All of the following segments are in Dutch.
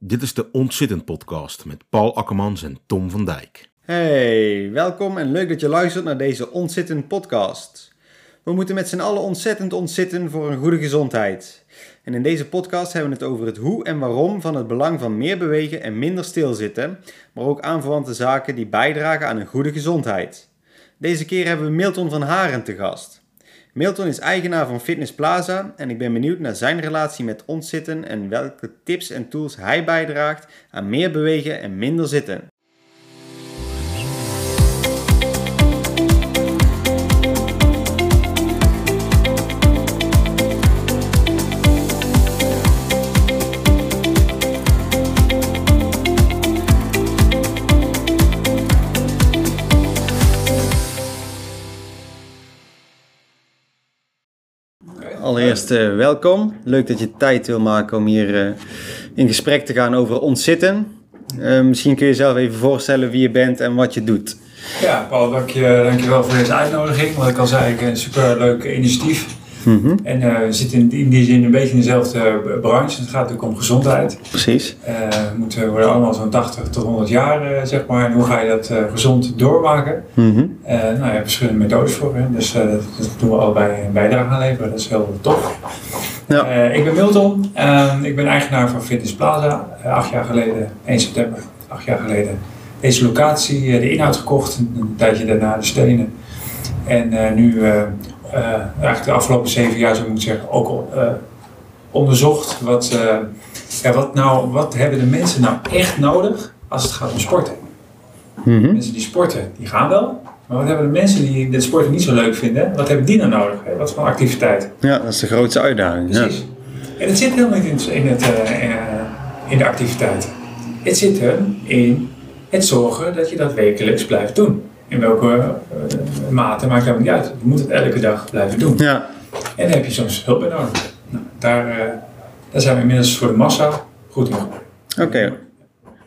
Dit is de Ontzittend Podcast met Paul Akkermans en Tom van Dijk. Hey, welkom en leuk dat je luistert naar deze Ontzittend Podcast. We moeten met z'n allen ontzettend ontzitten voor een goede gezondheid. En in deze podcast hebben we het over het hoe en waarom van het belang van meer bewegen en minder stilzitten, maar ook aanverwante zaken die bijdragen aan een goede gezondheid. Deze keer hebben we Milton van Haren te gast. Milton is eigenaar van Fitness Plaza en ik ben benieuwd naar zijn relatie met ontzitten en welke tips en tools hij bijdraagt aan meer bewegen en minder zitten. Allereerst uh, welkom. Leuk dat je tijd wil maken om hier uh, in gesprek te gaan over ontzitten. Uh, misschien kun je jezelf even voorstellen wie je bent en wat je doet. Ja, Paul, dank je, dank je wel voor deze uitnodiging. Wat ik al zei, een superleuk initiatief. Mm -hmm. En uh, we zitten in, in, die zin een beetje in dezelfde branche. Het gaat natuurlijk om gezondheid. Precies. Uh, we moeten, worden allemaal zo'n 80 tot 100 jaar, uh, zeg maar. En hoe ga je dat gezond doormaken? Mm -hmm. nou, je hebt verschillende methodes voor. Hè. Dus dat, dat doen we allebei een bijdrage aan leveren. Dat is heel tof. Ja. ik ben Milton. ik ben eigenaar van Fitness Plaza. acht jaar geleden, 1 september, acht jaar geleden, deze locatie, de inhoud gekocht. Een tijdje daarna de stenen. En nu eigenlijk de afgelopen zeven jaar, zou ik moeten zeggen, ook uh, onderzocht. Wat, uh, ja, wat, nou, wat hebben de mensen nou echt nodig als het gaat om sporten? Mm -hmm. Mensen die sporten, die gaan wel. Maar wat hebben de mensen die dit sporten niet zo leuk vinden, wat hebben die nou nodig? Hè? Wat voor activiteit? Ja, dat is de grootste uitdaging. Precies. Ja. En het zit helemaal niet in, in, het, in de activiteit. Het zit hem in het zorgen dat je dat wekelijks blijft doen in welke uh, mate maakt helemaal niet uit. Je moet het elke dag blijven doen. Ja. En daar heb je soms hulp bij nodig. Nou, daar, uh, daar zijn we inmiddels voor de massa goed in Oké. Okay.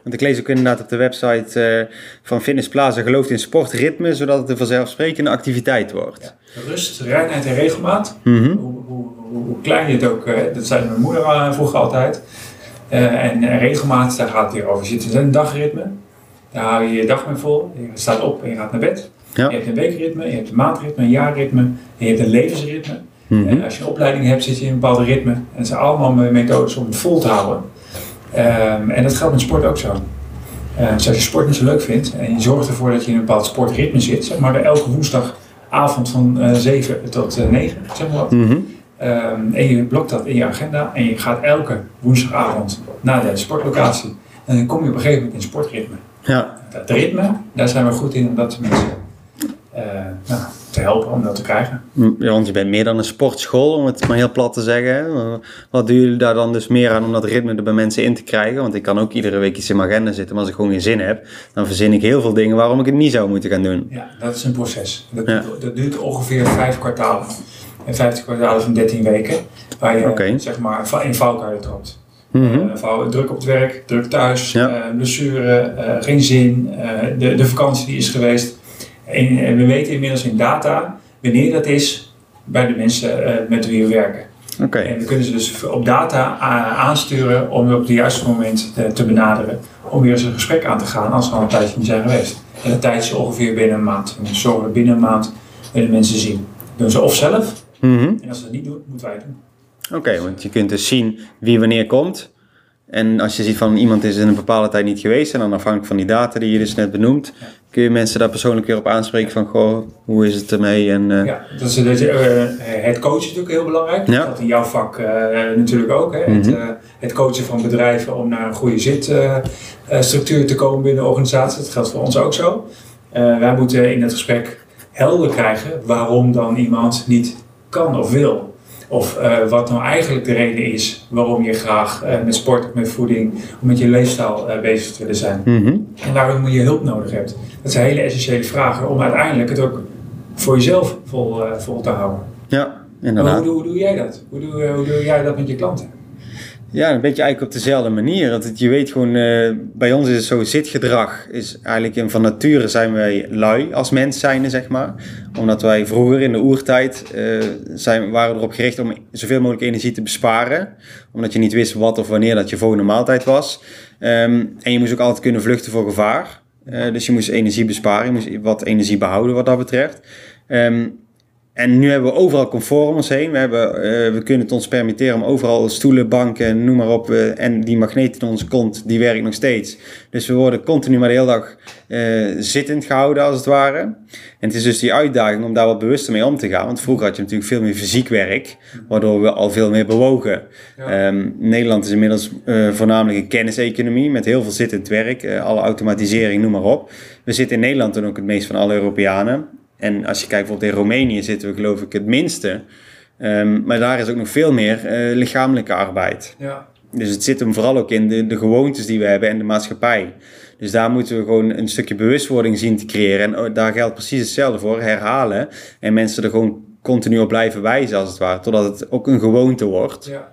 Want ik lees ook inderdaad op de website uh, van Fitness Plaza gelooft in sportritme, zodat het een vanzelfsprekende activiteit wordt. Ja. Rust, reinheid en regelmaat. Mm -hmm. hoe, hoe, hoe, klein je het ook, dat zei mijn moeder vroeger altijd. en regelmaat, daar gaat het hier over. Je zit in een dagritme. Daar hou je je dag mee vol. Je staat op en je gaat naar bed. Ja. Je hebt een weekritme, je hebt een maandritme, een jaarritme, en je hebt een levensritme. Mm -hmm. En als je een opleiding hebt, zit je in een bepaalde ritme. En het zijn allemaal methodes om het vol te houden. Um, en dat geldt met sport ook zo. Uh, dus als je sport niet zo leuk vindt en je zorgt ervoor dat je in een bepaald sportritme zit, zeg maar elke woensdagavond van uh, 7 tot uh, 9, zeg maar wat. Mm -hmm. um, en je blokt dat in je agenda en je gaat elke woensdagavond naar de sportlocatie. En dan kom je op een gegeven moment in sportritme. Ja. Het ritme, daar zijn we goed in om dat mensen uh, nou, te helpen om dat te krijgen. Ja, want je bent meer dan een sportschool, om het maar heel plat te zeggen. Wat doen jullie daar dan dus meer aan om dat ritme er bij mensen in te krijgen? Want ik kan ook iedere week iets in mijn agenda zitten, maar als ik gewoon geen zin heb, dan verzin ik heel veel dingen waarom ik het niet zou moeten gaan doen. Ja, dat is een proces. Dat, ja. dat duurt ongeveer vijf kwartalen. En 50 kwartalen van 13 weken, waar je okay. zeg maar in valkuilen trapt. Mm -hmm. druk op het werk, druk thuis, ja. uh, blessure, uh, geen zin, de, de vakantie die is geweest. En, en, we weten inmiddels in data wanneer dat is bij de mensen met wie we werken. Okay. En we kunnen ze dus op data aansturen om op het juiste moment te, te benaderen. Om weer eens een gesprek aan te gaan als ze al een tijdje niet zijn geweest. En dat tijdje ongeveer binnen een maand. En dus zorgen we binnen een maand willen mensen zien. Dat doen ze of zelf. Mm -hmm. En als ze dat niet doen, moeten wij het doen. Oké, okay, want je kunt dus zien wie wanneer komt. En als je ziet van iemand is in een bepaalde tijd niet geweest, en dan afhankelijk van die data die je dus net benoemt, kun je mensen daar persoonlijk weer op aanspreken van, goh, hoe is het ermee? En, uh... Ja, dat is, uh, het coachen is natuurlijk heel belangrijk. Ja. Dat in jouw vak uh, natuurlijk ook. Hè? Mm -hmm. het, het, coachen van bedrijven om naar een goede zitstructuur te komen binnen de organisatie. Dat geldt voor ons ook zo. wij moeten in het gesprek helder krijgen waarom dan iemand niet kan of wil. Of uh, wat nou eigenlijk de reden is waarom je graag uh, met sport, met voeding, met je leefstijl uh, bezig te willen zijn. Mm -hmm. En waarom je hulp nodig hebt. Dat zijn hele essentiële vragen om uiteindelijk het ook voor jezelf vol, vol te houden. Ja, inderdaad. Hoe, hoe, hoe, doe jij dat? Hoe doe, hoe doe jij dat met je klanten? Ja, een beetje eigenlijk op dezelfde manier. Dat je weet gewoon, eh, bij ons is het zo, zitgedrag is eigenlijk in, van nature zijn wij lui als mens zijnde, zeg maar. Omdat wij vroeger in de oertijd uh, zijn, waren erop gericht om zoveel mogelijk energie te besparen. Omdat je niet wist wat of wanneer dat je volgende maaltijd was. Um, en je moest ook altijd kunnen vluchten voor gevaar. Uh, dus je moest energie besparen, je moest wat energie behouden wat dat betreft. Um, en nu hebben we overal comfort om ons heen. We, hebben, uh, we kunnen het ons permitteren om overal stoelen, banken, noem maar op. Uh, en die magneet in onze kont, die werkt nog steeds. Dus we worden continu maar de hele dag uh, zittend gehouden, als het ware. En het is dus die uitdaging om daar wat bewuster mee om te gaan. Want vroeger had je natuurlijk veel meer fysiek werk, waardoor we al veel meer bewogen. Ja. Um, Nederland is inmiddels voornamelijk een kenniseconomie met heel veel zittend werk. alle automatisering, noem maar op. We zitten in Nederland dan ook het meest van alle Europeanen. En als je kijkt bijvoorbeeld in Roemenië zitten we geloof ik het minste. Um, maar daar is ook nog veel meer uh, lichamelijke arbeid. Ja. Dus het zit hem vooral ook in de, de gewoontes die we hebben en de maatschappij. Dus daar moeten we gewoon een stukje bewustwording zien te creëren. En daar geldt precies hetzelfde voor, herhalen. En mensen er gewoon continu op blijven wijzen als het ware. Totdat het ook een gewoonte wordt. Ja.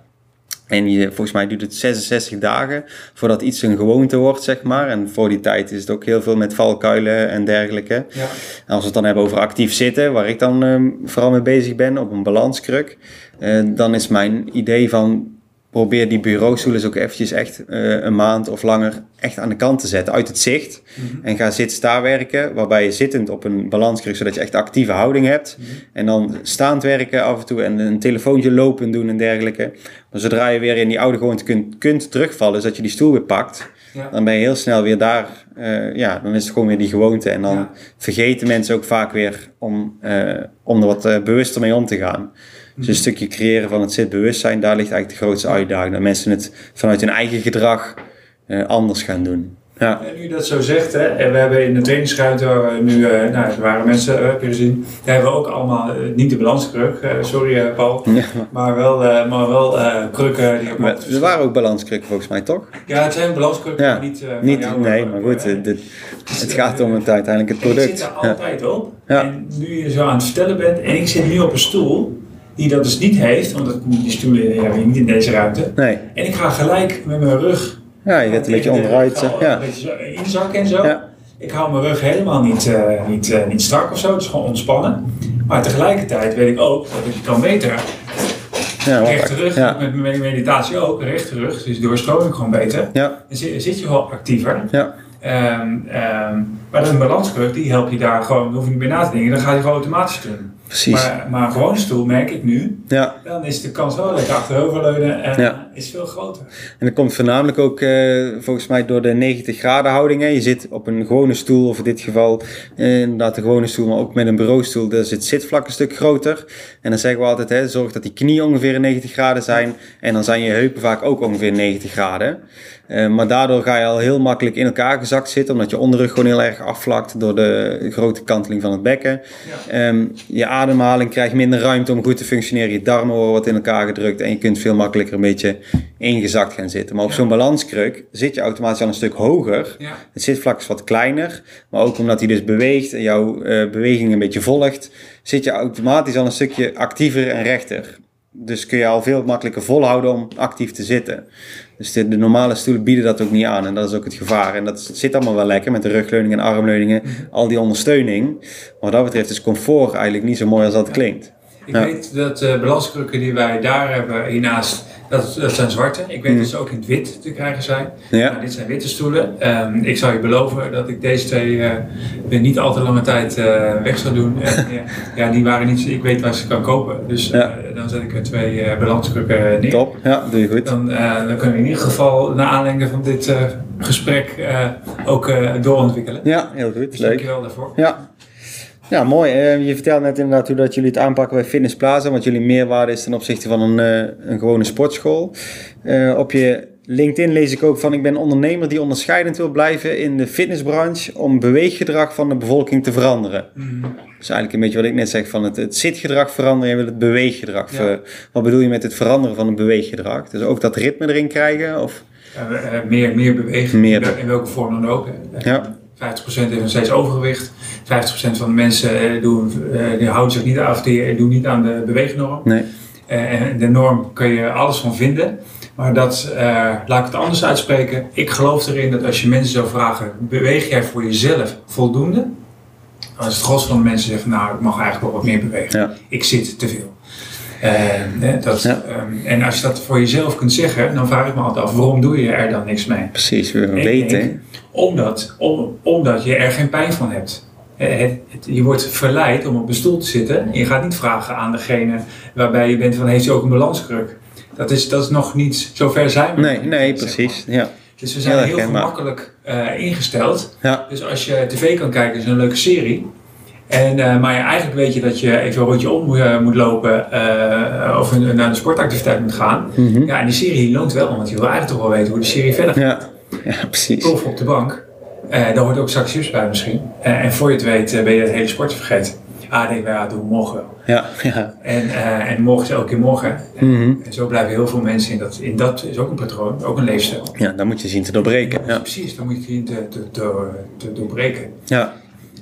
En je, volgens mij duurt het 66 dagen voordat iets een gewoonte wordt, zeg maar. En voor die tijd is het ook heel veel met valkuilen en dergelijke. Ja. En als we het dan hebben over actief zitten, waar ik dan um, vooral mee bezig ben, op een balanskruk. Uh, dan is mijn idee van probeer die bureaustoelen ook eventjes echt uh, een maand of langer echt aan de kant te zetten, uit het zicht. Mm -hmm. En ga zitten staan werken, waarbij je zittend op een balanskruk, zodat je echt actieve houding hebt. Mm -hmm. En dan staand werken af en toe en een telefoontje lopen doen en dergelijke. Maar zodra je weer in die oude gewoonte kunt, kunt terugvallen, zodat je die stoel weer pakt, ja. dan ben je heel snel weer daar. Uh, ja, dan is het gewoon weer die gewoonte. En dan ja. vergeten mensen ook vaak weer om, uh, om er wat bewuster mee om te gaan. Dus een stukje creëren van het zitbewustzijn, daar ligt eigenlijk de grootste uitdaging. Dat mensen het vanuit hun eigen gedrag uh, anders gaan doen. Ja. En nu dat zo zegt, hè, en we hebben in de trainingsruimte waar we nu, uh, nou, er waren mensen, uh, heb je gezien, daar hebben we ook allemaal, uh, niet de balanskruk, sorry Paul, ja. maar wel, maar wel krukken. Die maar, er waren ook balanskrukken volgens mij, toch? Ja, het zijn balanskrukken, ja. maar niet, niet jou, Nee, maar goed, het, het, gaat om het uiteindelijk het product. Ik zit er altijd ja. op. En nu je zo aan het vertellen bent, en ik zit nu op een stoel, die dat dus niet heeft, want die stoelen we niet in deze ruimte. Nee. En ik ga gelijk met mijn rug. Ja, je gaat een beetje onderuit. Ja. Een beetje inzakken en zo. Ja. Ik hou mijn rug helemaal niet, uh, niet, uh, niet strak of zo, het is gewoon ontspannen. Maar tegelijkertijd weet ik ook dat ik kan beter. Ja, rechte rug, ja. met mijn meditatie ook, rechte rug, dus doorstroming gewoon beter. Ja. Dan zit, zit je wel actiever. Ja. Um, um, maar een balanskruk, die helpt je daar gewoon, hoef je niet meer na te denken, dan ga je gewoon automatisch doen. Precies. Maar, maar een gewone stoel merk ik nu, ja. dan is de kans wel lekker achteroverleunen en ja. is veel groter. En dat komt voornamelijk ook uh, volgens mij door de 90 graden houding. Hè. Je zit op een gewone stoel, of in dit geval uh, inderdaad de gewone stoel, maar ook met een bureaustoel, daar zit het zitvlak een stuk groter. En dan zeggen we altijd, hè, zorg dat die knieën ongeveer 90 graden zijn en dan zijn je heupen vaak ook ongeveer 90 graden. Uh, maar daardoor ga je al heel makkelijk in elkaar gezakt zitten, omdat je onderrug gewoon heel erg afvlakt door de grote kanteling van het bekken. Ja. Um, je ademhaling krijgt minder ruimte om goed te functioneren. Je darmen worden wat in elkaar gedrukt en je kunt veel makkelijker een beetje ingezakt gaan zitten. Maar op ja. zo'n balanskruk zit je automatisch al een stuk hoger. Ja. Het zitvlak is wat kleiner, maar ook omdat hij dus beweegt en jouw uh, beweging een beetje volgt, zit je automatisch al een stukje actiever en rechter. Dus kun je al veel makkelijker volhouden om actief te zitten. Dus de, de, normale stoelen bieden dat ook niet aan. En dat is ook het gevaar. En dat zit allemaal wel lekker met de rugleuning en armleuningen. Al die ondersteuning. Maar wat dat betreft is comfort eigenlijk niet zo mooi als dat klinkt. Ik ja. weet dat de uh, balanskrukken die wij daar hebben hiernaast, dat, dat zijn zwarte. Ik weet mm. dat ze ook in het wit te krijgen zijn. Ja. Nou, dit zijn witte stoelen. Um, ik zou je beloven dat ik deze twee uh, niet al te lange tijd uh, weg zou doen. En, ja, die waren niet, ik weet waar ze kan kopen. Dus ja. dan zet ik er twee balanskrukken neer. Top, ja, doe je goed. Dan, dan kunnen we in ieder geval, naar aanleiding van dit gesprek, ook doorontwikkelen. Ja, heel goed. Dus Leuk. dankjewel daarvoor. Ja. Ja, mooi. Uh, je vertelde net inderdaad hoe dat jullie het aanpakken bij Fitness Plaza, wat jullie meerwaarde is ten opzichte van een, uh, een gewone sportschool. Uh, op je LinkedIn lees ik ook van ik ben ondernemer die onderscheidend wil blijven in de fitnessbranche om beweeggedrag van de bevolking te veranderen. Mm. Dat is eigenlijk een beetje wat ik net zeg van het, het zitgedrag veranderen, je wil het beweeggedrag. Ja. Ver, wat bedoel je met het veranderen van het beweeggedrag? Dus ook dat ritme erin krijgen? Of? meer, meer bewegen, meer in welke vorm dan ook. Ja. 50% heeft nog steeds overgewicht. 50% van de mensen doen, die houden zich niet af, die doen niet aan de beweegnorm. Nee. En de norm kun je alles van vinden. Maar dat, uh, laat ik het anders uitspreken. Ik geloof erin dat als je mensen zou vragen, beweeg jij voor jezelf voldoende? Is het gros van de mensen zeggen, nou, ik mag eigenlijk wel wat meer bewegen. Ja. Ik zit te veel. Uh, dat, ja. um, en als je dat voor jezelf kunt zeggen, dan vraag ik me altijd af, waarom doe je er dan niks mee? Precies, we weten. Denk, omdat, om, omdat je er geen pijn van hebt. Het, het, je wordt verleid om op een stoel te zitten. En je gaat niet vragen aan degene waarbij je bent van heeft hij ook een balanskruk. Dat is, dat is nog niet, zover zijn we. Nee, nee precies. Ja. Dus we zijn heel, heel gemakkelijk uh, ingesteld. Ja. Dus als je tv kan kijken, is een leuke serie. En, uh, maar eigenlijk weet je dat je even een rondje om uh, moet lopen uh, of naar de sportactiviteit moet gaan. Mm -hmm. Ja, en die serie loont wel, want je wil eigenlijk toch wel weten hoe de serie verder gaat. Ja, ja precies. Op de bank. Daar hoort ook straks chips bij misschien. en voor je het weet ben je het hele sport vergeten. Ah, wij, ja, doen we morgen wel. Ja, ja. En, uh, en morgen is elke keer morgen. En, mm -hmm. en zo blijven heel veel mensen in dat. In dat is ook een patroon, ook een leefstijl. Ja, dan moet je zien te doorbreken. Ja. Precies, dan moet je zien te, te, te, te doorbreken. Ja.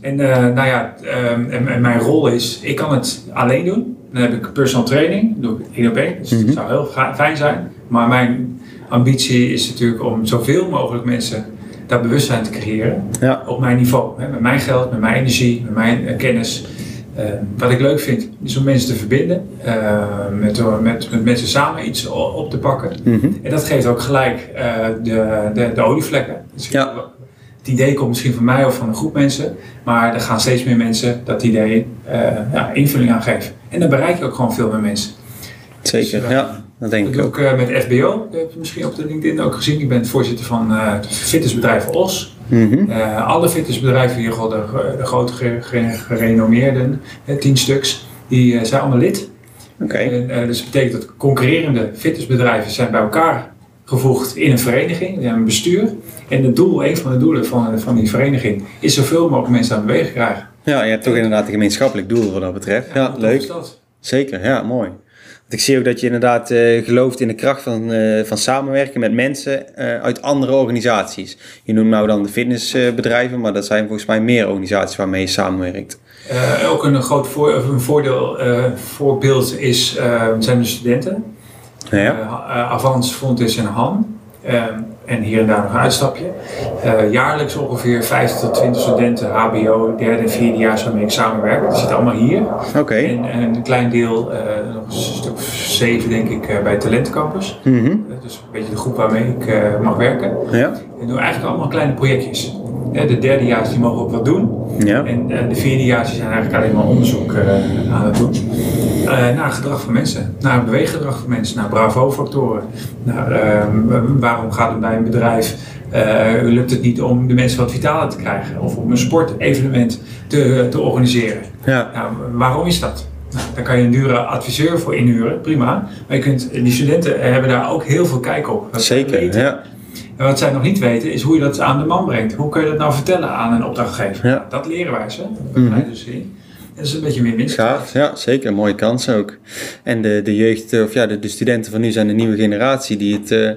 En uh, nou ja, um, en, en, mijn rol is, ik kan het alleen doen. Dan heb ik personal training, doe ik één op één. Dus Mhm. dat zou heel fijn zijn. Maar mijn ambitie is natuurlijk om zoveel mogelijk mensen dat bewustzijn te creëren. Ja. Op mijn niveau. Hè, met mijn geld, met mijn energie, met mijn uh, kennis. Uh, wat ik leuk vind, is om mensen te verbinden. Uh, met, met, met mensen samen iets op te pakken. Mm -hmm. En dat geeft ook gelijk uh, de, de, de olievlekken. Dus Ja. Het idee komt misschien van mij of van een groep mensen. Maar er gaan steeds meer mensen dat idee ja, invulling aan geven. En dan bereik je ook gewoon veel meer mensen. Zeker, Dus, ja. Dat denk ik ook. ik uh, met FBO. Dat heb je misschien op de LinkedIn ook gezien. Ik ben voorzitter van het fitnessbedrijf OS. Mhm. Uh, alle fitnessbedrijven, hier de, de grote gerenommeerden, tien stuks, die zijn allemaal lid. Oké. En, dus dat betekent dat concurrerende fitnessbedrijven zijn bij elkaar gevoegd in een vereniging, hebben een bestuur. En het doel, een van de doelen van, van die vereniging, is zoveel mogelijk mensen aan het bewegen krijgen. Ja, je hebt toch inderdaad een gemeenschappelijk doel wat dat betreft. Ja, tof leuk. is dat? Zeker, ja, mooi. Ik zie ook dat je inderdaad eh, gelooft in de kracht van, eh, van samenwerken met mensen eh, uit andere organisaties. Je noemt nou dan de fitnessbedrijven, maar dat zijn volgens mij meer organisaties waarmee je samenwerkt. Ook een groot voor, een voordeel, voorbeeld is, zijn de studenten. Ja. Avans, Fontes en Han. En hier en daar nog een uitstapje. jaarlijks ongeveer 50 tot 20 studenten, HBO, derde en vierde jaar waarmee ik samenwerk. Die zitten allemaal hier. Oké. Okay. En, en, een klein deel, nog een stuk of zeven denk ik, bij Talentencampus. Mm -hmm. dus een beetje de groep waarmee ik mag werken. Ja. En doen eigenlijk allemaal kleine projectjes. De derdejaars die mogen ook wat doen. Ja. En uh, de vierdejaars zijn eigenlijk alleen maar onderzoek uh, aan het doen. Uh, naar gedrag van mensen, naar beweeggedrag van mensen, naar bravo-factoren. Naar ehm, waarom gaat het bij een bedrijf, lukt het niet om de mensen wat vitaler te krijgen? Of om een sportevenement te, te organiseren. Ja. Nou, waarom is dat? Nou, daar kan je een dure adviseur voor inhuren, prima. Maar je kunt, die studenten hebben daar ook heel veel kijk op. Zeker, ja. En wat zij nog niet weten is hoe je dat aan de man brengt. Hoe kun je dat nou vertellen aan een opdrachtgever? Ja. Dat leren wij ze. Dat mm -hmm. Dat is een beetje meer winst. Ja, ja, zeker. Een mooie kans ook. En de, de jeugd, of ja, de, de studenten van nu zijn de nieuwe generatie die, het, uh,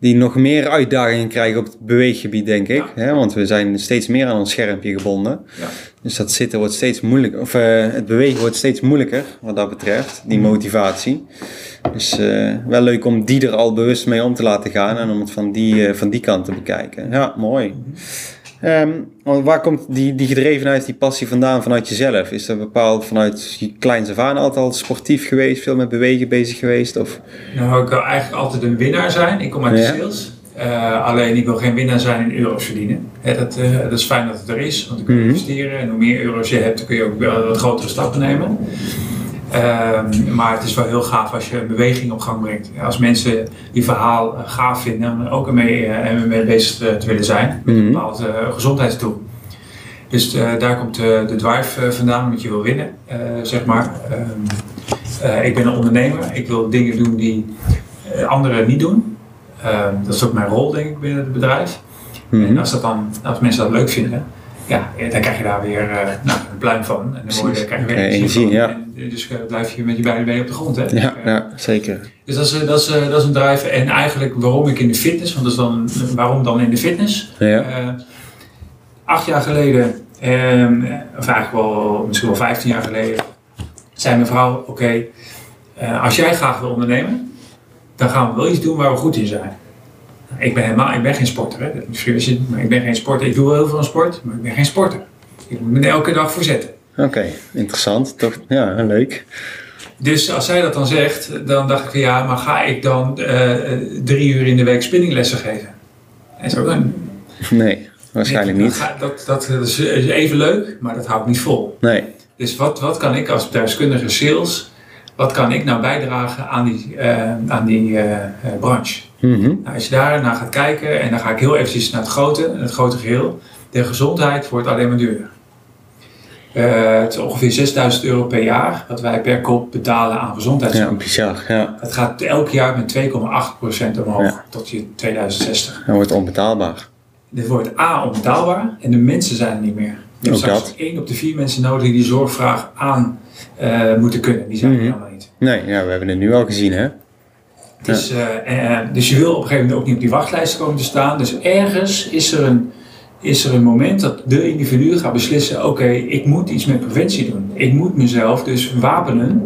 die nog meer uitdagingen krijgen op het beweeggebied, denk ik. Ja. Hè? Want we zijn steeds meer aan ons schermpje gebonden. Ja. Dus dat zitten wordt steeds moeilijker, of uh, het bewegen wordt steeds moeilijker wat dat betreft, die motivatie. Dus uh, wel leuk om die er al bewust mee om te laten gaan en om het van die, van die kant te bekijken. Ja, mooi. Um, waar komt die, die gedrevenheid, die passie vandaan vanuit jezelf? Is dat bepaald vanuit je kleins af aan altijd al sportief geweest, veel met bewegen bezig geweest? Of? Nou, ik wil eigenlijk altijd een winnaar zijn. Ik kom uit Ja. de sales. Uh, alleen ik wil geen winnaar zijn in euro's verdienen. Hè, dat, uh, dat is fijn dat het er is, want dan kun je Mhm. investeren. En hoe meer euro's je hebt, dan kun je ook wel wat grotere stappen nemen. Ehm, maar het is wel heel gaaf als je een beweging op gang brengt. Als mensen die verhaal uh, gaaf vinden en ook ermee, uh, mee bezig te, willen zijn met een Mhm. bepaald uh, gezondheidsdoel. Dus daar komt de drive vandaan, omdat je wil winnen, zeg maar. Ehm, ik ben een ondernemer, ik wil dingen doen die anderen niet doen. Ehm, dat is ook mijn rol, denk ik, binnen het bedrijf. Mhm. En als, dat dan, als mensen dat leuk vinden, ja, dan krijg je daar weer nou, een pluim van. En dan word je, krijg je weer energie, van. ja. Dus uh, blijf je met je beide benen op de grond. Hè? Ja, ja, zeker. Dus dat is, dat, is, dat is een drive. En eigenlijk waarom ik in de fitness, want dat is dan, waarom dan in de fitness? Ja. Uh, acht jaar geleden, um, of eigenlijk wel misschien wel vijftien jaar geleden, zei mijn vrouw, oké, okay, als jij graag wil ondernemen, dan gaan we wel iets doen waar we goed in zijn. Ik ben helemaal, ik ben geen sporter, hè. Dat misschien is het, maar ik ben geen sporter. Ik doe wel heel veel aan sport, maar ik ben geen sporter. Ik moet me er elke dag voor zetten. Oké, interessant. Toch, ja, leuk. Dus als zij dat dan zegt, dan dacht ik van ja, maar ga ik dan eh, drie uur in de week spinninglessen geven? En zo dan. Nee, waarschijnlijk niet. dat Dat, dat, dat is even leuk, maar dat hou ik niet vol. Nee. Dus wat, wat kan ik als bedrijfskundige sales, wat kan ik nou bijdragen aan die, eh, aan die eh, branche? Mhm. Nou, als je daar naar gaat kijken, en dan ga ik heel eventjes naar het grote, het grote geheel. De gezondheid wordt alleen maar duurder. Eh, het is ongeveer 6000 euro per jaar wat wij per kop betalen aan Ja, gezondheidszorg. bizar. Ja, Dat gaat elk jaar met 2,8% omhoog Ja. tot je 2060. dat wordt onbetaalbaar. Dit wordt A onbetaalbaar en de mensen zijn er niet meer. Je hebt straks dat. één op de vier mensen nodig die die zorgvraag aan eh, moeten kunnen. Die zijn er Mhm. helemaal niet. Nee, ja, we hebben het nu al gezien, hè? Het is, eh, dus je wil op een gegeven moment ook niet op die wachtlijst komen te staan. Dus ergens is er een, is er een moment dat de individu gaat beslissen: oké, ik moet iets met preventie doen. Ik moet mezelf dus wapenen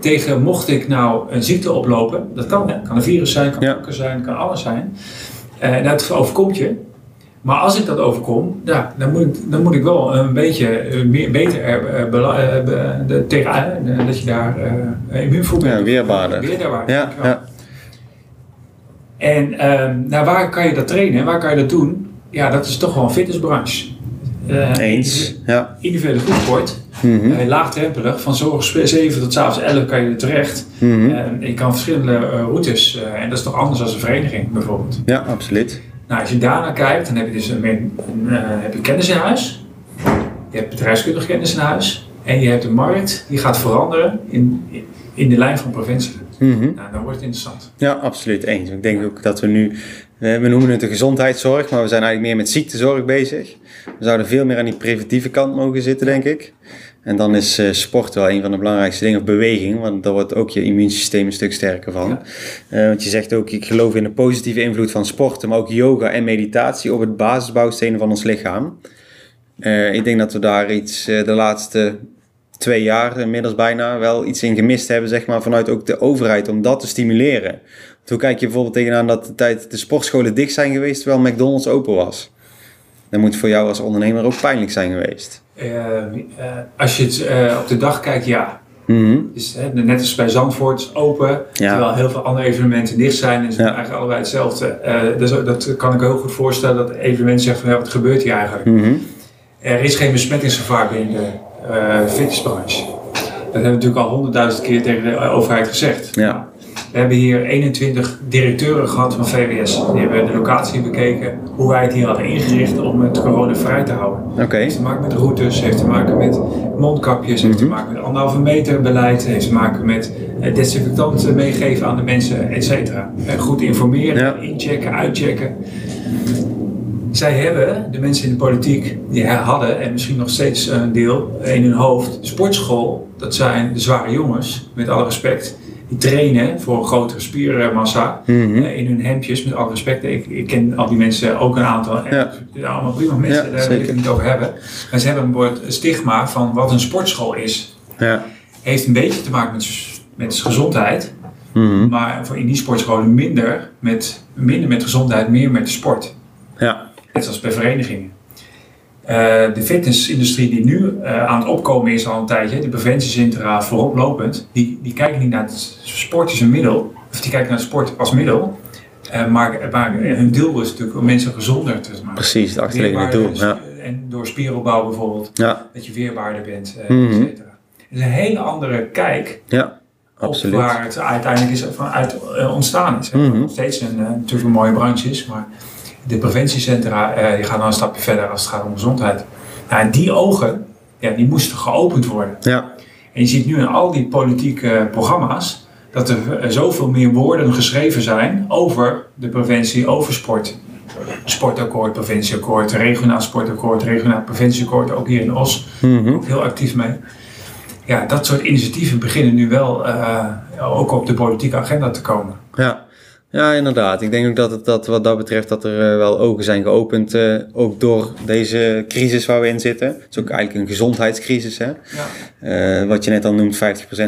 tegen, mocht ik nou een ziekte oplopen, dat kan, hè? kan een virus zijn, kan Ja. kanker zijn, kan alles zijn. Eh, dat overkomt je. Maar als ik dat overkom, ja, dan, moet ik, dan moet ik wel een beetje eh, meer, beter er, eh, tegen, dat je daar immuun voor bent. Ja, weerbaarder. Weerbaarder, Ja, ja. En ehm, nou, waar kan je dat trainen? Waar kan je dat doen? Ja, dat is toch wel een fitnessbranche. Eh, Eens. Ja. Individuele groepsport, Mhm. eh, laagdrempelig. Van zorg 7 tot s'avonds 11 kan je er terecht. En je kan verschillende eh, routes. en dat is toch anders dan een vereniging bijvoorbeeld. Ja, absoluut. Nou, als je daarnaar kijkt, dan heb je dus een, een, een, heb je kennis in huis. Je hebt bedrijfskundige kennis in huis. En je hebt een markt die gaat veranderen in, in de lijn van preventie. Mhm. Nou, dan wordt het interessant. Ja, absoluut eens. Ik denk ook dat we nu, we noemen het de gezondheidszorg, maar we zijn eigenlijk meer met ziektezorg bezig. We zouden veel meer aan die preventieve kant mogen zitten, denk ik. En dan is eh, sport wel een van de belangrijkste dingen, of beweging, want daar wordt ook je immuunsysteem een stuk sterker van. Ja. Eh, want je zegt ook, ik geloof in de positieve invloed van sporten, maar ook yoga en meditatie op het basisbouwstenen van ons lichaam. Eh, ik denk dat we daar iets de laatste twee jaar inmiddels bijna wel iets in gemist hebben, zeg maar, vanuit ook de overheid om dat te stimuleren. Hoe kijk je bijvoorbeeld tegenaan dat de tijd de sportscholen dicht zijn geweest terwijl McDonald's open was? Dat moet voor jou als ondernemer ook pijnlijk zijn geweest. Eh, eh, als je het eh, op de dag kijkt, ja. Mhm. Dus, hè, net als bij Zandvoort is open, Ja. terwijl heel veel andere evenementen dicht zijn. En ze Ja. doen eigenlijk allebei hetzelfde. Eh, dus dat kan ik heel goed voorstellen dat evenementen zeggen van ja, wat gebeurt hier eigenlijk? Mhm. Er is geen besmettingsgevaar binnen de fitnessbranche. Dat hebben we natuurlijk al honderdduizend keer tegen de overheid gezegd. Ja. We hebben hier 21 directeuren gehad van VWS. Die hebben de locatie bekeken, hoe wij het hier hadden ingericht om het corona vrij te houden. Oké. heeft te maken met routes, heeft te maken met mondkapjes, heeft te Mhm. maken met anderhalve meter beleid, heeft te maken met eh, desinfectanten meegeven aan de mensen, et cetera. Eh, Goed informeren, Ja. inchecken, uitchecken. Zij hebben, de mensen in de politiek, die hadden en misschien nog steeds een deel in hun hoofd, sportschool, dat zijn de zware jongens, met alle respect, trainen voor een grotere spiermassa Mhm. eh, in hun hemdjes, met alle respect. Ik, ik ken al die mensen ook een aantal. En Ja. allemaal prima mensen, Ja, daar wil ik het niet over hebben. Maar ze hebben een woord stigma van wat een sportschool is. Ja. Heeft een beetje te maken met, met gezondheid, Mhm. maar voor in die sportscholen minder met, minder met gezondheid, meer met de sport. Ja. Net zoals bij verenigingen. Eh, de fitnessindustrie die nu eh, aan het opkomen is al een tijdje, de preventiecentra vooroplopend, die, die kijken niet naar het sport als een middel, of die kijken naar het sport als middel, eh, maar, maar hun doel is natuurlijk om mensen gezonder te maken. Precies, het achterliggende doel. Ja. En door spieropbouw bijvoorbeeld, Ja. dat je weerbaarder bent, Mhm. et cetera. Het is een hele andere kijk Ja. op waar het uiteindelijk is vanuit ontstaan is. Mhm. Nog steeds een, natuurlijk een mooie branche is, maar de preventiecentra eh, die gaan dan een stapje verder als het gaat om gezondheid. Nou, en die ogen, ja, die moesten geopend worden. Ja. En je ziet nu in al die politieke programma's dat er eh, zoveel meer woorden geschreven zijn over de preventie, over sport. Sportakkoord, preventieakkoord, regionaal sportakkoord, regionaal preventieakkoord, ook hier in Os Mhm. ook heel actief mee. Ja, dat soort initiatieven beginnen nu wel eh, ook op de politieke agenda te komen. Ja, Ja, inderdaad. Ik denk ook dat, het, dat wat dat betreft dat er uh, wel ogen zijn geopend, uh, ook door deze crisis waar we in zitten. Het is ook eigenlijk een gezondheidscrisis. Hè? Ja. Uh, wat je net al noemt, 50%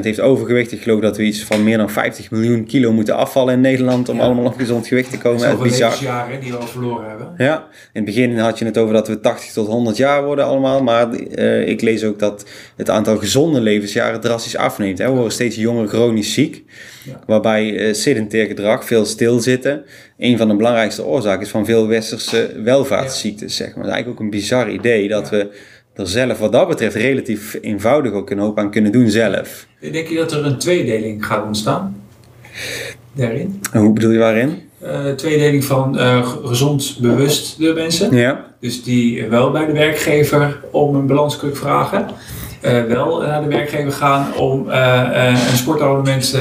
heeft overgewicht. Ik geloof dat we iets van meer dan 50 miljoen kilo moeten afvallen in Nederland om ja. allemaal op gezond gewicht te komen. Dat is jaren die we al verloren hebben. Ja, in het begin had je het over dat we 80 tot 100 jaar worden allemaal. Maar ik lees ook dat het aantal gezonde levensjaren drastisch afneemt. Hè? We worden steeds jonger chronisch ziek. Ja. Waarbij uh, sedentair gedrag, veel stilzitten, een van de belangrijkste oorzaken is van veel westerse welvaartsziektes. Zeg maar. Het is eigenlijk ook een bizar idee dat we er zelf wat dat betreft relatief eenvoudig ook een hoop aan kunnen doen zelf. Denk je dat er een tweedeling gaat ontstaan? Daarin? En hoe bedoel je waarin? Uh, tweedeling van uh, gezond bewuste mensen. Ja. Dus die wel bij de werkgever om een balanskruk vragen. Uh, wel naar de werkgever gaan om een sportabonnement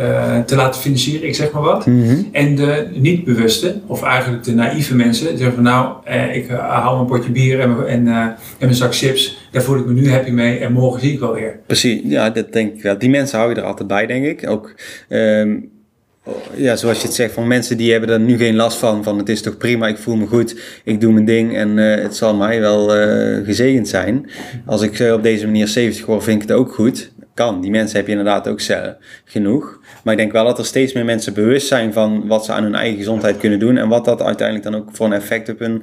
uh, te laten financieren, ik zeg maar wat. Mhm. En de niet-bewuste, of eigenlijk de naïeve mensen, die zeggen van nou, eh, ik uh, hou mijn potje bier en, en, en mijn zak chips, daar voel ik me nu happy mee en morgen zie ik wel weer. Precies, ja, dat denk ik wel. Die mensen hou je er altijd bij, denk ik. Ook, um, ja, zoals je het zegt, van mensen die hebben er nu geen last van, van het is toch prima, ik voel me goed, ik doe mijn ding en het zal mij wel gezegend zijn. Als ik op deze manier 70 word, vind ik het ook goed kan. Die mensen heb je inderdaad ook zelf genoeg. Maar ik denk wel dat er steeds meer mensen bewust zijn van wat ze aan hun eigen gezondheid kunnen doen. En wat dat uiteindelijk dan ook voor een effect op hun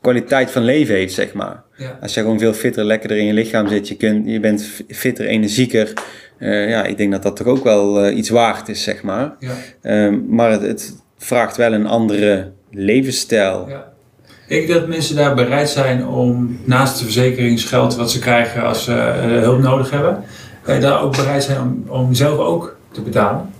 kwaliteit van leven heeft, zeg maar. Ja. Als je gewoon veel fitter, lekkerder in je lichaam zit, je, kunt, je bent fitter, energieker. Uh, ja, ik denk dat dat toch ook wel uh, iets waard is, zeg maar. Ja. Uh, maar het, het, vraagt wel een andere levensstijl. Ja. Ik denk dat mensen daar bereid zijn om naast de verzekeringsgeld wat ze krijgen als ze hulp nodig hebben, daar ook bereid zijn om, om zelf ook te betalen?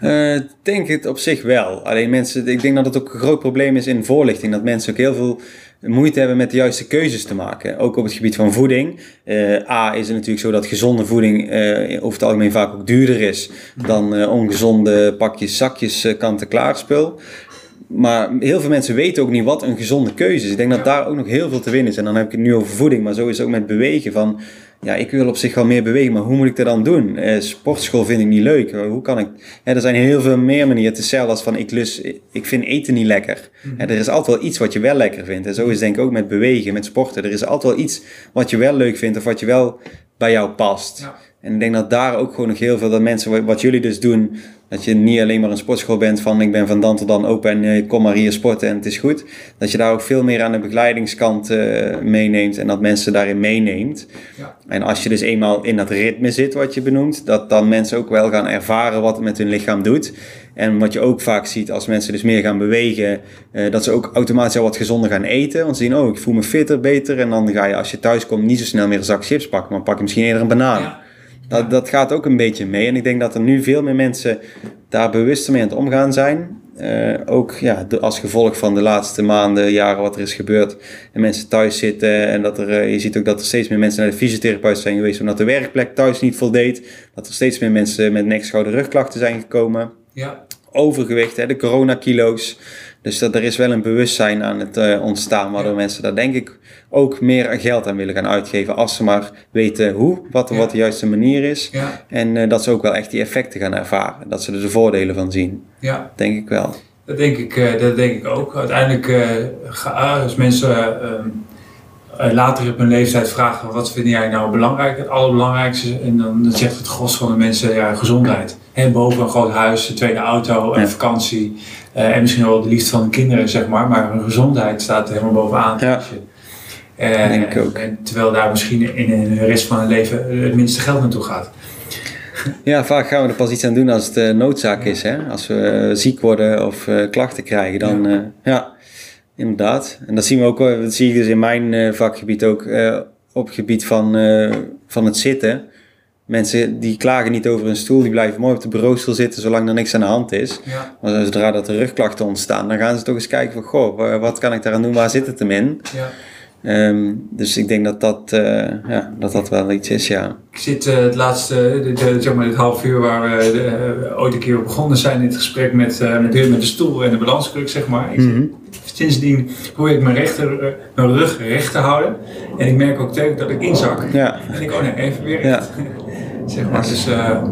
Uh, denk het op zich wel. Alleen mensen, ik denk dat het ook een groot probleem is in voorlichting. Dat mensen ook heel veel moeite hebben met de juiste keuzes te maken. Ook op het gebied van voeding. Uh, A is het natuurlijk zo dat gezonde voeding uh, over het algemeen vaak ook duurder is dan ongezonde pakjes, zakjes, kant-en-klaar spul. Maar heel veel mensen weten ook niet wat een gezonde keuze is. Ik denk dat daar ook nog heel veel te winnen is. En dan heb ik het nu over voeding, maar zo is het ook met bewegen. Van, ja, ik wil op zich wel meer bewegen, maar hoe moet ik dat dan doen? Eh, sportschool vind ik niet leuk. Hoe kan ik? er zijn heel veel meer manieren. Het is hetzelfde als van ik, lus, ik vind eten niet lekker. Mm er is altijd wel iets wat je wel lekker vindt. En zo is het denk ik ook met bewegen, met sporten. Er is altijd wel iets wat je wel leuk vindt of wat je wel bij jou past. Ja. En ik denk dat daar ook gewoon nog heel veel dat mensen, wat jullie dus doen, dat je niet alleen maar een sportschool bent van ik ben van dan tot dan open en ik kom maar hier sporten en het is goed. Dat je daar ook veel meer aan de begeleidingskant uh, meeneemt en dat mensen daarin meeneemt. Ja. En als je dus eenmaal in dat ritme zit wat je benoemt, dat dan mensen ook wel gaan ervaren wat het met hun lichaam doet. En wat je ook vaak ziet als mensen dus meer gaan bewegen, uh, dat ze ook automatisch al wat gezonder gaan eten. Want ze zien, oh ik voel me fitter, beter. En dan ga je als je thuis komt niet zo snel meer een zak chips pakken, maar pak je misschien eerder een banaan. Ja. Dat, dat gaat ook een beetje mee. En ik denk dat er nu veel meer mensen daar bewuster mee aan het omgaan zijn. Uh, ook ja, als gevolg van de laatste maanden, jaren wat er is gebeurd. En mensen thuis zitten. En dat er, uh, je ziet ook dat er steeds meer mensen naar de fysiotherapeut zijn geweest. Omdat de werkplek thuis niet voldeed. Dat er steeds meer mensen met nek, schouder, rugklachten zijn gekomen. Ja. Overgewicht, hè, de coronakilo's. Dus dat er is wel een bewustzijn aan het uh, ontstaan, waardoor ja. mensen daar denk ik ook meer geld aan willen gaan uitgeven. Als ze maar weten hoe, wat, Ja. wat de juiste manier is. Ja. En uh, dat ze ook wel echt die effecten gaan ervaren. Dat ze er de voordelen van zien. Ja. Denk ik wel. Dat denk ik, uh, dat denk ik ook. Uiteindelijk, uh, als mensen later op hun leeftijd vragen: wat vind jij nou belangrijk, het allerbelangrijkste? En dan, dan zegt het gros van de mensen: ja, gezondheid. En boven een groot huis, een tweede auto, een Ja. vakantie. en misschien wel de liefde van de kinderen, zeg maar. Maar hun gezondheid staat er helemaal bovenaan. Ja. Als je- eh, Denk ik ook. En terwijl daar misschien in, de rest van hun leven het minste geld naartoe gaat. Ja, vaak gaan we er pas iets aan doen als het eh, noodzaak is. Hè? Als we eh, ziek worden of klachten krijgen, dan Ja. ja. inderdaad. En dat zien we ook, dat zie ik dus in mijn vakgebied ook op het gebied van, van het zitten. Mensen die klagen niet over hun stoel, die blijven mooi op de bureaustoel zitten zolang er niks aan de hand is. Ja. Maar zodra dat er rugklachten ontstaan, dan gaan ze toch eens kijken van, goh, wa- wat kan ik daaraan doen, waar zit het hem in? Ja. Ehm, dus ik denk dat dat, eh, ja, dat dat wel iets is, ja. Ik zit eh, het laatste, de, de- zeg maar het half uur waar we de, eh, ooit een keer begonnen zijn in het gesprek met, eh, met, de, met de stoel en de balanskruk, zeg maar. Ik, Mhm. Sindsdien probeer ik mijn, rechter, eh, mijn rug recht te houden. En ik merk ook telkens dat ik inzak. Ja, En ik, oh nee, even weer Ja. zeg maar, dus, eh,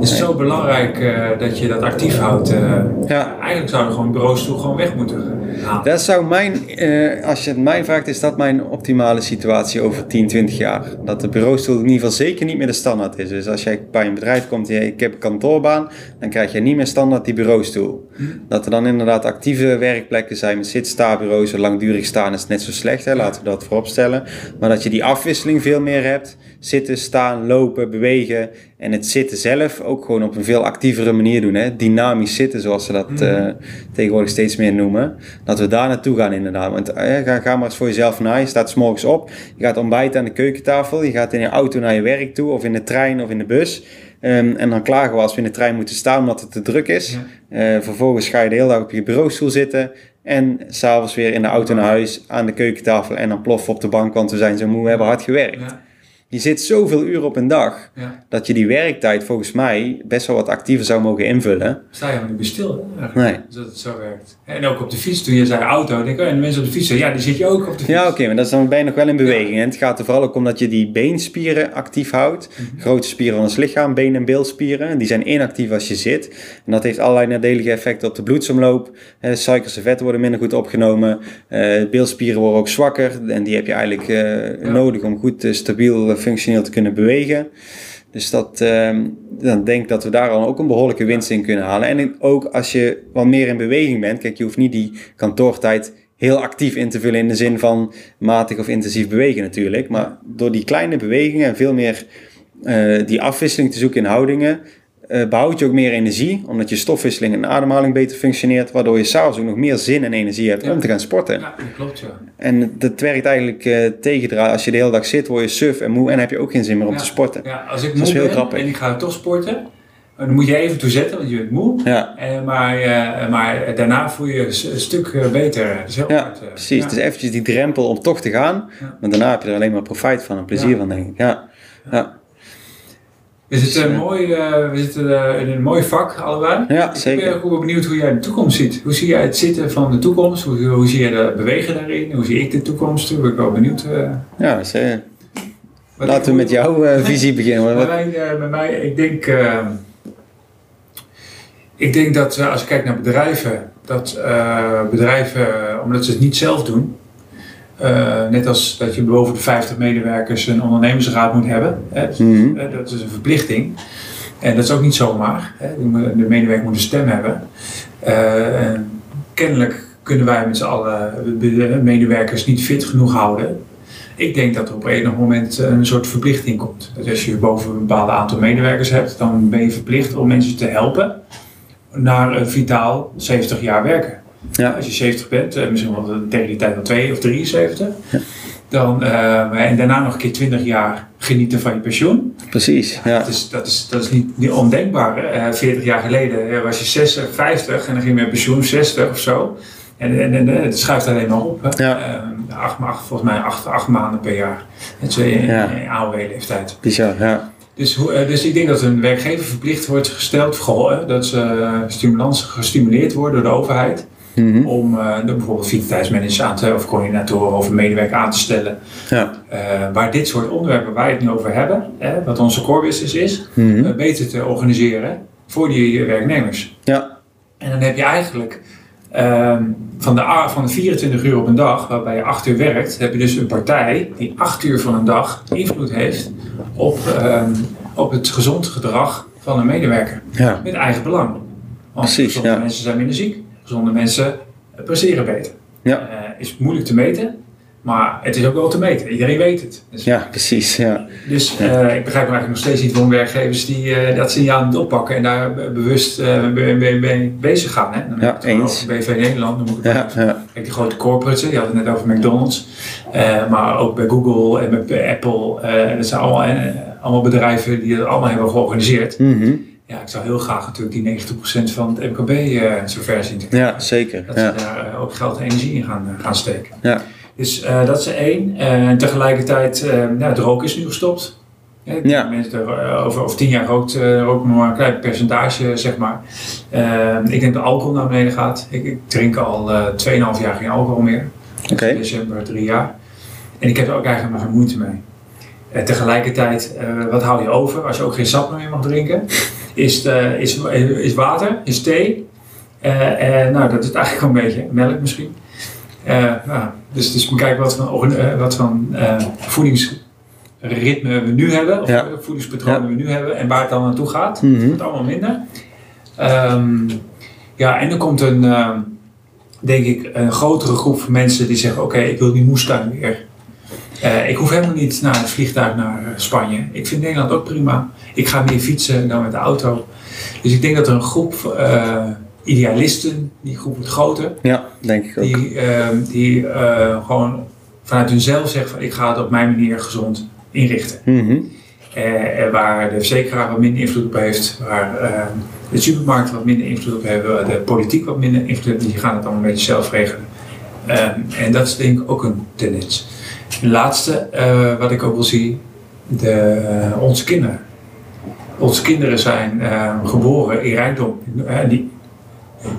is het zo belangrijk eh, dat je dat actief houdt. eh. Ja. Eigenlijk zouden gewoon bureaustoel gewoon weg moeten Dat zou mijn, eh, als je het mij vraagt, is dat mijn optimale situatie over 10, 20 jaar. Dat de bureaustoel in ieder geval zeker niet meer de standaard is. Dus als jij bij een bedrijf komt en je- ik heb een kantoorbaan, dan krijg je niet meer standaard die bureaustoel. Dat er dan inderdaad actieve werkplekken zijn met zit-sta-bureaus. en Langdurig staan is net zo slecht, hè? laten we dat vooropstellen. Maar dat je die afwisseling veel meer hebt. Zitten, staan, lopen, bewegen. En het zitten zelf ook gewoon op een veel actievere manier doen. Hè? Dynamisch zitten, zoals ze dat eh, tegenwoordig steeds meer noemen. Dat we daar naartoe gaan inderdaad. Want eh, ga, ga maar eens voor jezelf na. Je staat s morgens op. Je gaat ontbijten aan de keukentafel. Je gaat in je auto naar je werk toe. Of in de trein of in de bus. Ehm, en dan klagen we als we in de trein moeten staan omdat het te druk is. Eh, vervolgens ga je de hele dag op je bureaustoel zitten. En s'avonds weer in de auto naar huis aan de keukentafel. En dan ploffen op de bank, want we zijn zo moe, we hebben hard gewerkt. Ja, Je zit zoveel uur op een dag. ja. Dat je die werktijd volgens mij best wel wat actiever zou mogen invullen. Sta je niet meer stil, Nee. dat het zo werkt. En ook op de fiets, toen je zei auto, denk ik, oh, en de mensen op de fiets, ja, die zit je ook op de fiets. Ja, oké, maar dat is dan je nog wel in beweging. En het gaat er vooral ook om dat je die beenspieren actief houdt. Mhm. Grote spieren van ons lichaam, been- en beelspieren. Die zijn inactief als je zit. En dat heeft allerlei nadelige effecten op de bloedsomloop. Eh, suikers en vetten worden minder goed opgenomen. Eh beelspieren worden ook zwakker. En die heb je eigenlijk eh, Ja. nodig om goed eh, stabiel eh, functioneel te kunnen bewegen. Dus dat, ehm, dan denk ik dat we daar al ook een behoorlijke winst in kunnen halen. En ook als je wat meer in beweging bent. Kijk, je hoeft niet die kantoortijd heel actief in te vullen in de zin van matig of intensief bewegen natuurlijk. Maar door die kleine bewegingen en veel meer eh, die afwisseling te zoeken in houdingen, eh, behoud je ook meer energie. Omdat je stofwisseling en ademhaling beter functioneert. Waardoor je s'avonds ook nog meer zin en energie hebt Ja. om te gaan sporten. Ja, dat klopt, ja. En dat werkt eigenlijk tegendraad. Als je de hele dag zit, word je suf en moe en heb je ook geen zin meer om Ja. te sporten. Ja, als ik moe ben grappig. en ik ga toch sporten, dan moet je even toezetten, want je bent moe. Ja, Eh, maar, maar daarna voel je je een stuk beter. Ja precies. Ja. Het is eventjes die drempel om toch te gaan. Ja. Maar daarna heb je er alleen maar profijt van en plezier van, denk ik. Ja, ja. We zitten, eh, mooi, eh, we zitten eh, in een mooi vak, allebei. ja Ik zeker. ben ook benieuwd hoe jij de toekomst ziet. Hoe zie jij het zitten van de toekomst? Hoe, hoe zie jij de bewegen daarin? Hoe zie ik de toekomst? Daar ben ik wel benieuwd. eh, Ja, wat laten we ik- met jouw visie beginnen. Bij mij, bij mij, ik denk, ik denk dat als je kijkt naar bedrijven, dat bedrijven, omdat ze het niet zelf doen, eh, net als dat je boven de 50 medewerkers een ondernemersraad moet hebben, hè, Mhm. eh, dat is een verplichting. En dat is ook niet zomaar. Hè. De me- de medewerker moet een stem hebben. Eh, en kennelijk kunnen wij met z'n allen de de medewerkers niet fit genoeg houden. Ik denk dat er op enig moment een soort verplichting komt. Dat als je boven een bepaald aantal medewerkers hebt, dan ben je verplicht om mensen te helpen naar een vitaal 70 jaar werken. Ja. Als je 70 bent, eh, misschien wel tegen die tijd al 2 of 73, dan, eh, en daarna nog een keer 20 jaar genieten van je pensioen. Precies, ja. Dat is, dat is, dat is niet, niet ondenkbaar. Hè? Eh, 40 jaar geleden was je 60, 50 en dan ging je met pensioen 60 of zo. En, en, en het schuift alleen maar op. Hè? Ja. Acht, ma- acht- volgens mij acht, acht maanden per jaar. Het is in, Ja. in AOW-leeftijd. Bizar, ja. Dus, hoe- dus ik denk dat een werkgever verplicht wordt gesteld, goh, hè, dat ze eh, stimulans gestimuleerd worden door de overheid. Mhm. Om de bijvoorbeeld vitaliteitsmanagers aan te, of coördinatoren of een medewerker aan te stellen. Ja. eh, waar dit soort onderwerpen waar we het nu over hebben, hè, wat onze core business is, Mhm. eh, beter te organiseren voor die werknemers. Ja. En dan heb je eigenlijk ehm, van, de, a- van de 24 uur op een dag, waarbij je 8 uur werkt, heb je dus een partij die 8 uur van een dag invloed heeft op, ehm, op het gezond gedrag van een medewerker. Ja. Met eigen belang. Want Precies, ja. mensen zijn minder ziek, gezonde mensen eh, presteren beter. Ja. Eh, is moeilijk te meten, maar het is ook wel te meten. Iedereen weet het. Dus ja, precies, ja. dus eh, ik begrijp eigenlijk nog steeds niet waarom werkgevers die dat signaal niet oppakken en daar be- bewust mee be- be- bezig gaan. Hè? Dan Ja, eens. BV Nederland, noem ik het Ja, ja. Kijk, die grote corporates, je had het net over McDonald's, maar ook bij Google en bij Apple. dat zijn allemaal, allemaal bedrijven die het allemaal hebben georganiseerd. Mhm. Ja, ik zou heel graag natuurlijk die 90% van het MKB eh zover zien te krijgen. Ja, zeker. Dat Ja. ze daar eh, ook geld en energie in gaan, gaan steken. Ja. Dus eh, dat is één. Eh, En tegelijkertijd, eh nou, het roken is nu gestopt. Ja, Ja. Mensen eh, over, over tien jaar rookt, eh, rookt nog maar een klein percentage, zeg maar. Eh, ik denk dat alcohol naar beneden gaat. Ik, ik drink al eh 2,5 jaar geen alcohol meer. Oké. In december drie jaar. En ik heb er ook eigenlijk maar geen moeite mee. Eh, tegelijkertijd, eh, wat hou je over als je ook geen sap meer mag drinken? Is, de, is, is water, is thee. Uh, nou, dat is eigenlijk wel een beetje melk misschien. nou, dus, dus bekijk wat van, wat van voedingsritme we nu hebben, of ja. voedingspatronen we nu hebben en waar het dan naartoe gaat. Mm Het wordt allemaal minder. Um, ja, en er komt een, denk ik, een grotere groep van mensen die zeggen: Oké, ik wil die moestuin weer. Uh, ik hoef helemaal niet naar het vliegtuig naar Spanje. Ik vind Nederland ook prima. Ik ga meer fietsen dan met de auto. Dus ik denk dat er een groep uh, idealisten, die groep wordt groter. Ja, denk ik ook. Die, uh, die uh, gewoon vanuit hunzelf zeggen van ik ga het op mijn manier gezond inrichten. Mm -hmm. waar de verzekeraar wat minder invloed op heeft, waar de supermarkt wat minder invloed op hebben, de politiek wat minder invloed heeft, die gaan het allemaal een beetje zelf regelen. en dat is denk ik ook een tendens. Het laatste wat ik ook wel zie, de, onze kinderen onze kinderen zijn uh, geboren in rijkdom. Uh, die,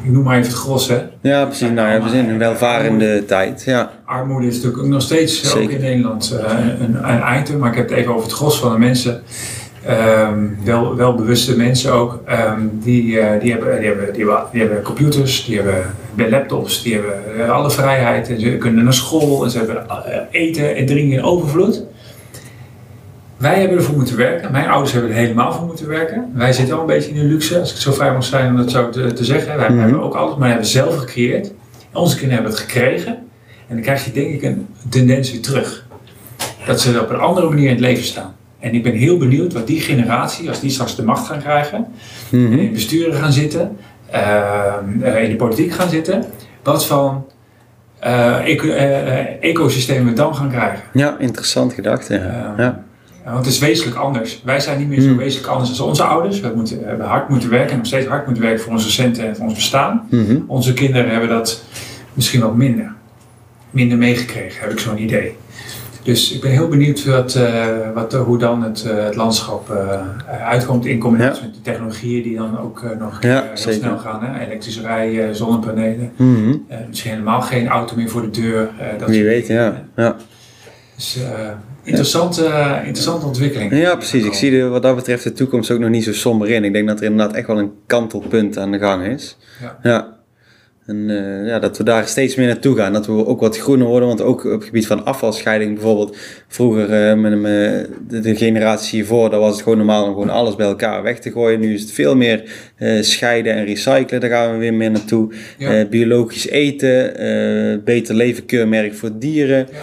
ik noem maar even het gros, hè? Ja, precies. Nou ja, we zijn in een welvarende armoede, tijd. Ja. Armoede is natuurlijk ook nog steeds, Zeker. ook in Nederland, uh, een, een item. Maar ik heb het even over het gros van de mensen. Um, wel, wel bewuste mensen ook. Um, die, die, hebben, die, hebben, die, hebben, die hebben computers, die hebben laptops, die hebben alle vrijheid. En ze kunnen naar school en ze hebben eten en drinken in overvloed. Wij hebben ervoor moeten werken. Mijn ouders hebben er helemaal voor moeten werken. Wij zitten al een beetje in de luxe, als ik zo vrij mag zijn om dat zo te, te zeggen. Wij mm hebben ook alles, maar hebben zelf gecreëerd. Onze kinderen hebben het gekregen. En dan krijg je denk ik een tendens weer terug. Dat ze op een andere manier in het leven staan. En ik ben heel benieuwd wat die generatie, als die straks de macht gaan krijgen, mm in besturen gaan zitten, uh, in de politiek gaan zitten, wat van uh, eco ecosystemen we dan gaan krijgen. Ja, interessant gedacht. Ja. Ehm, ja want het is wezenlijk anders. Wij zijn niet meer zo hmm. wezenlijk anders als onze ouders. We, moeten, we hebben hard moeten werken en nog steeds hard moeten werken voor onze centen en voor ons bestaan. Hmm. Onze kinderen hebben dat misschien wat minder. Minder meegekregen, heb ik zo'n idee. Dus ik ben heel benieuwd wat, uh, wat, hoe dan het, uh, het landschap uh, uitkomt in combinatie met de technologieën die dan ook nog ja, heel snel gaan. Hè? Elektrische rij, zonnepanelen. Mm misschien helemaal geen auto meer voor de deur. dat Wie weet, ja. ja. Dus Interessante, interessante ontwikkeling. Ja, precies. Ik zie de, wat dat betreft de toekomst ook nog niet zo somber in. Ik denk dat er inderdaad echt wel een kantelpunt aan de gang is. Ja. ja. En uh, ja, dat we daar steeds meer naartoe gaan. Dat we ook wat groener worden. Want ook op het gebied van afvalscheiding bijvoorbeeld. Vroeger uh, met, met de, de, generatie hiervoor, daar was het gewoon normaal om gewoon alles bij elkaar weg te gooien. Nu is het veel meer uh, scheiden en recyclen. Daar gaan we weer meer naartoe. Ja. biologisch eten. beter leven keurmerk voor dieren. Ja.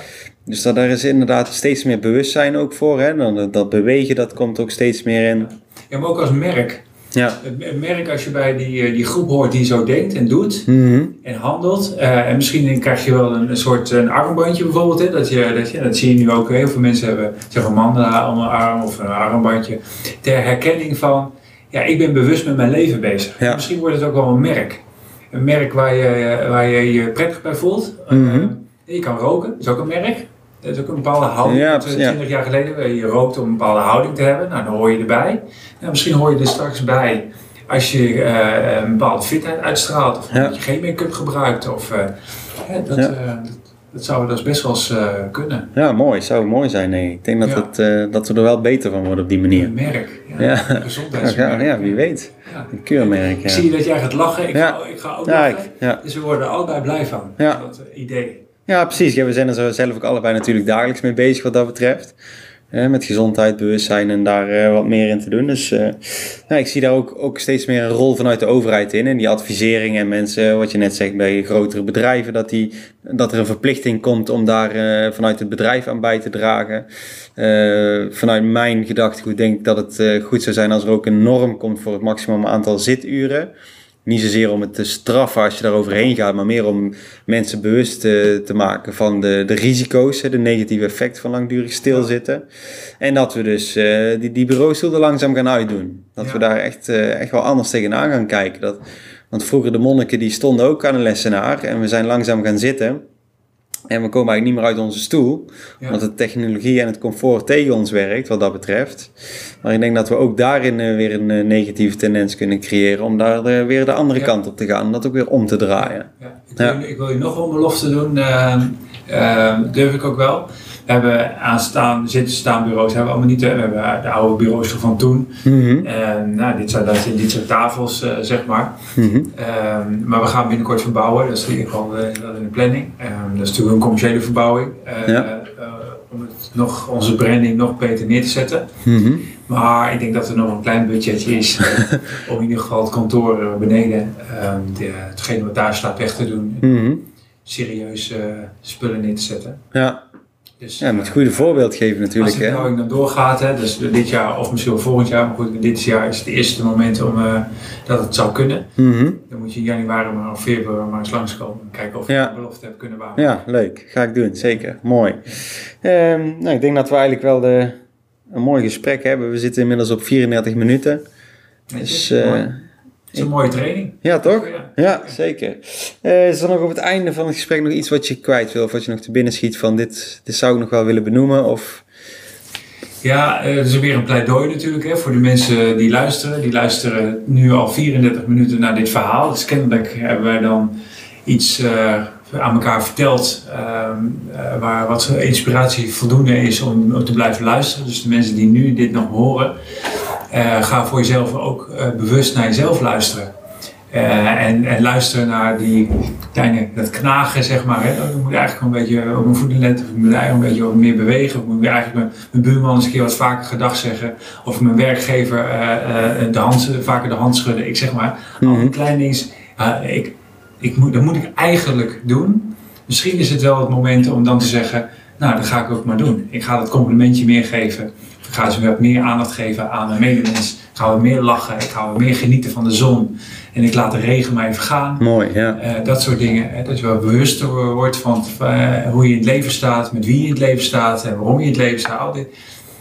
Dus dat, daar is inderdaad steeds meer bewustzijn ook voor. Hè? Dan, dat bewegen, dat komt ook steeds meer in. Ja, maar ook als merk. Ja. Het merk als je bij die, eh, die groep hoort die zo denkt en doet mhm. en handelt. Uh, en misschien krijg je wel een, een soort een armbandje bijvoorbeeld. Hè? Dat, je, dat, je, dat zie je nu ook. Heel veel mensen hebben zeg een mandala om een arm of een armbandje. Ter herkenning van, ja, ik ben bewust met mijn leven bezig. Ja. Misschien wordt het ook wel een merk. Een merk waar je waar je, je prettig bij voelt. Mm -hmm. je kan roken, dat is ook een merk. Dat is ook een bepaalde houding. Ja, 20 jaar geleden, je rookt om een bepaalde houding te hebben. Nou, dan hoor je erbij. Nou, misschien hoor je er straks bij als je uh, een bepaalde fitheid uitstraalt. Of dat je geen make-up gebruikt. Of, uh, dat, ja. uh, dat, zou dus best wel eens kunnen. Ja, mooi. Zou mooi zijn. Nee. Ik denk dat, het, dat we er wel beter van worden op die manier. Een merk. Ja, ja. Gezondheidsmerk. Ja, wie weet. Een keurmerk. Ik zie dat jij gaat lachen. Ik, ga, ik ga ook lachen. Ik, dus we worden er allebei blij van. Ja. Dat idee. Ja, precies. Ja, we zijn er zelf ook allebei natuurlijk dagelijks mee bezig wat dat betreft. met gezondheid, bewustzijn en daar uh, wat meer in te doen. Dus uh, nou, ik zie daar ook, ook steeds meer een rol vanuit de overheid in. En die advisering en mensen, wat je net zegt bij grotere bedrijven, dat, die, dat er een verplichting komt om daar uh, vanuit het bedrijf aan bij te dragen. vanuit mijn gedachtegoed denk ik dat het goed zou zijn als er ook een norm komt voor het maximum aantal zituren. Niet zozeer om het te straffen als je daar overheen gaat, maar meer om mensen bewust te, te maken van de, de risico's, de negatieve effecten van langdurig stilzitten. En dat we dus uh, die, die bureaustoel er langzaam gaan uitdoen. Dat we daar echt, uh, echt wel anders tegenaan gaan kijken. Dat, want vroeger de monniken die stonden ook aan een lessenaar en we zijn langzaam gaan zitten. En we komen eigenlijk niet meer uit onze stoel, ja. omdat de technologie en het comfort tegen ons werkt, wat dat betreft. Maar ik denk dat we ook daarin uh, weer een uh, negatieve tendens kunnen creëren, om daar uh, weer de andere ja. kant op te gaan en dat ook weer om te draaien. Ja. Ik, wil, ik, wil, je nog een belofte doen. Uh, durf ik ook wel. We hebben aanstaan, zitten staan bureaus hebben we allemaal niet. We hebben de oude bureaus van toen. Mhm. En nou, dit zijn, dit zijn tafels, eh, zeg maar. Mhm. Ehm, maar we gaan binnenkort verbouwen. Dat is in ieder geval eh, in de planning. Ehm, dat is natuurlijk een commerciële verbouwing. Eh, Ja. om het nog, onze branding nog beter neer te zetten. Mhm. Maar ik denk dat er nog een klein budgetje is om in ieder geval het kantoor beneden, ehm, de, hetgene wat daar staat weg te doen, Mhm. serieus eh, spullen neer te zetten. Ja. Dus, ja, met eh, het goede voorbeeld geven natuurlijk. als de Hè? verbouwing dan doorgaat, hè, dus dit jaar of misschien wel volgend jaar, maar goed, dit jaar is het eerste moment om, eh, dat het zou kunnen. Mhm. Dan moet je in januari maar of februari maar eens langskomen en kijken of je Ja. de belofte hebt kunnen waarmaken. Ja, leuk. Ga ik doen, zeker. Mooi. Ehm, nou, ik denk dat we eigenlijk wel de, een mooi gesprek hebben. We zitten inmiddels op 34 minuten. Dus, eh, mooi. het is een mooie training. ja, toch? Ja. Ja, zeker. Eh, is er nog op het einde van het gesprek nog iets wat je kwijt wil? Of wat je nog te binnen schiet van dit, dit zou ik nog wel willen benoemen? Of... Ja, eh, het is weer een pleidooi natuurlijk hè, voor de mensen die luisteren. Die luisteren nu al 34 minuten naar dit verhaal. Dus kennelijk hebben wij dan iets eh, aan elkaar verteld eh, waar wat inspiratie voldoende is om, te blijven luisteren. Dus de mensen die nu dit nog horen, ga voor jezelf ook eh, bewust naar jezelf luisteren. Eh, en, en luisteren naar die kleine, dat knagen, zeg maar. Hè. Ik moet eigenlijk een beetje op mijn voeten letten, of ik moet eigenlijk een beetje meer bewegen, of ik moet eigenlijk mijn, mijn buurman eens een keer wat vaker gedag zeggen, of mijn werkgever eh, eh, de hand, vaker de hand schudden. Ik zeg maar, al die kleine dingen, eh, ik, ik moet, dat moet ik eigenlijk doen. Misschien is het wel het moment om dan te zeggen, nou, dat ga ik ook maar doen. Ik ga dat complimentje meer geven. Ik ga ze wat meer aandacht geven aan mijn medemens. Ik ga wat meer lachen. Ik ga wat meer genieten van de zon. En ik laat de regen maar even gaan. Mooi, ja. Eh, dat soort dingen. Hè, dat je wel bewuster wordt van eh, hoe je in het leven staat, met wie je in het leven staat en waarom je in het leven staat. Al dit.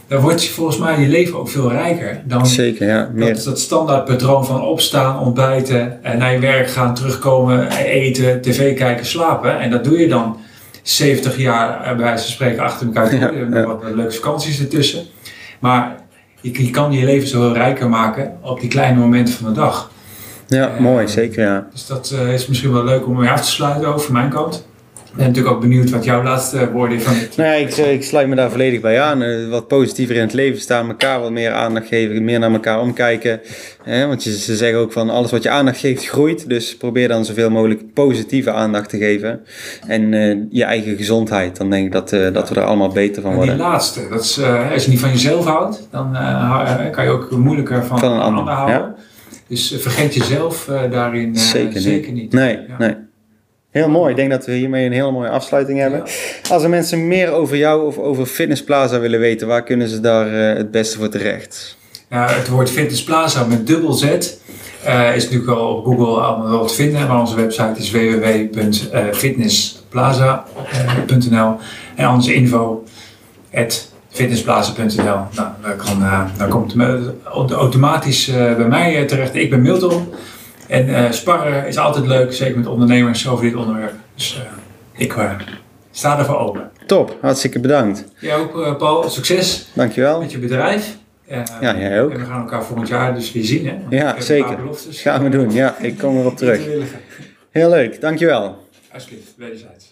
Dan wordt volgens mij je leven ook veel rijker dan Zeker, ja. Meer. dat, dat standaard patroon van opstaan, ontbijten, en naar je werk gaan, terugkomen, eten, tv kijken, slapen. En dat doe je dan 70 jaar eh, bij wijze van spreken achter elkaar. Ja, wat leuke vakanties ertussen. Maar je, je kan je leven zo rijker maken op die kleine momenten van de dag. Ja, Eh, mooi, zeker, ja. Dus dat eh, is misschien wel leuk om mee af te sluiten van mijn kant. Ben natuurlijk ook benieuwd wat jouw laatste woorden van dit. Nou ja, ik, ik sluit me daar volledig bij aan. Eh, wat positiever in het leven staan, elkaar wat meer aandacht geven, meer naar elkaar omkijken. Want je, ze zeggen ook van alles wat je aandacht geeft groeit. Dus probeer dan zoveel mogelijk positieve aandacht te geven. En eh, je eigen gezondheid, dan denk ik dat, eh, dat we er allemaal beter van En die worden. laatste, dat is, eh, als je niet van jezelf houdt, dan eh, eh, kan je ook moeilijker van, Van een ander, houden. Dus eh, vergeet jezelf eh, daarin eh, Zeker niet. zeker niet. Nee, Ja. nee. Heel mooi. Ik denk dat we hiermee een hele mooie afsluiting hebben. Als er mensen meer over jou of over Fitness Plaza willen weten, waar kunnen ze daar eh, het beste voor terecht? Nou, het woord Fitness Plaza met dubbel Z eh, is natuurlijk al op Google allemaal wel te vinden. Maar onze website is www.fitnessplaza.nl en onze info at fitnessplaza.nl. Nou, dan, kan, eh, dan komt het automatisch eh, bij mij eh, terecht. Ik ben Milton. En eh, sparren is altijd leuk, zeker met ondernemers over dit onderwerp. Dus eh, ik eh, sta ervoor open. Top, hartstikke bedankt. Jij ook, Paul. Succes Dankjewel. met je bedrijf. Ja, jij ook. En we gaan elkaar volgend jaar dus weer zien. Hè? Want Ja, zeker. Gaan we doen. Ja, ik kom erop terug. Heel leuk, dankjewel. Alsjeblieft, wederzijds.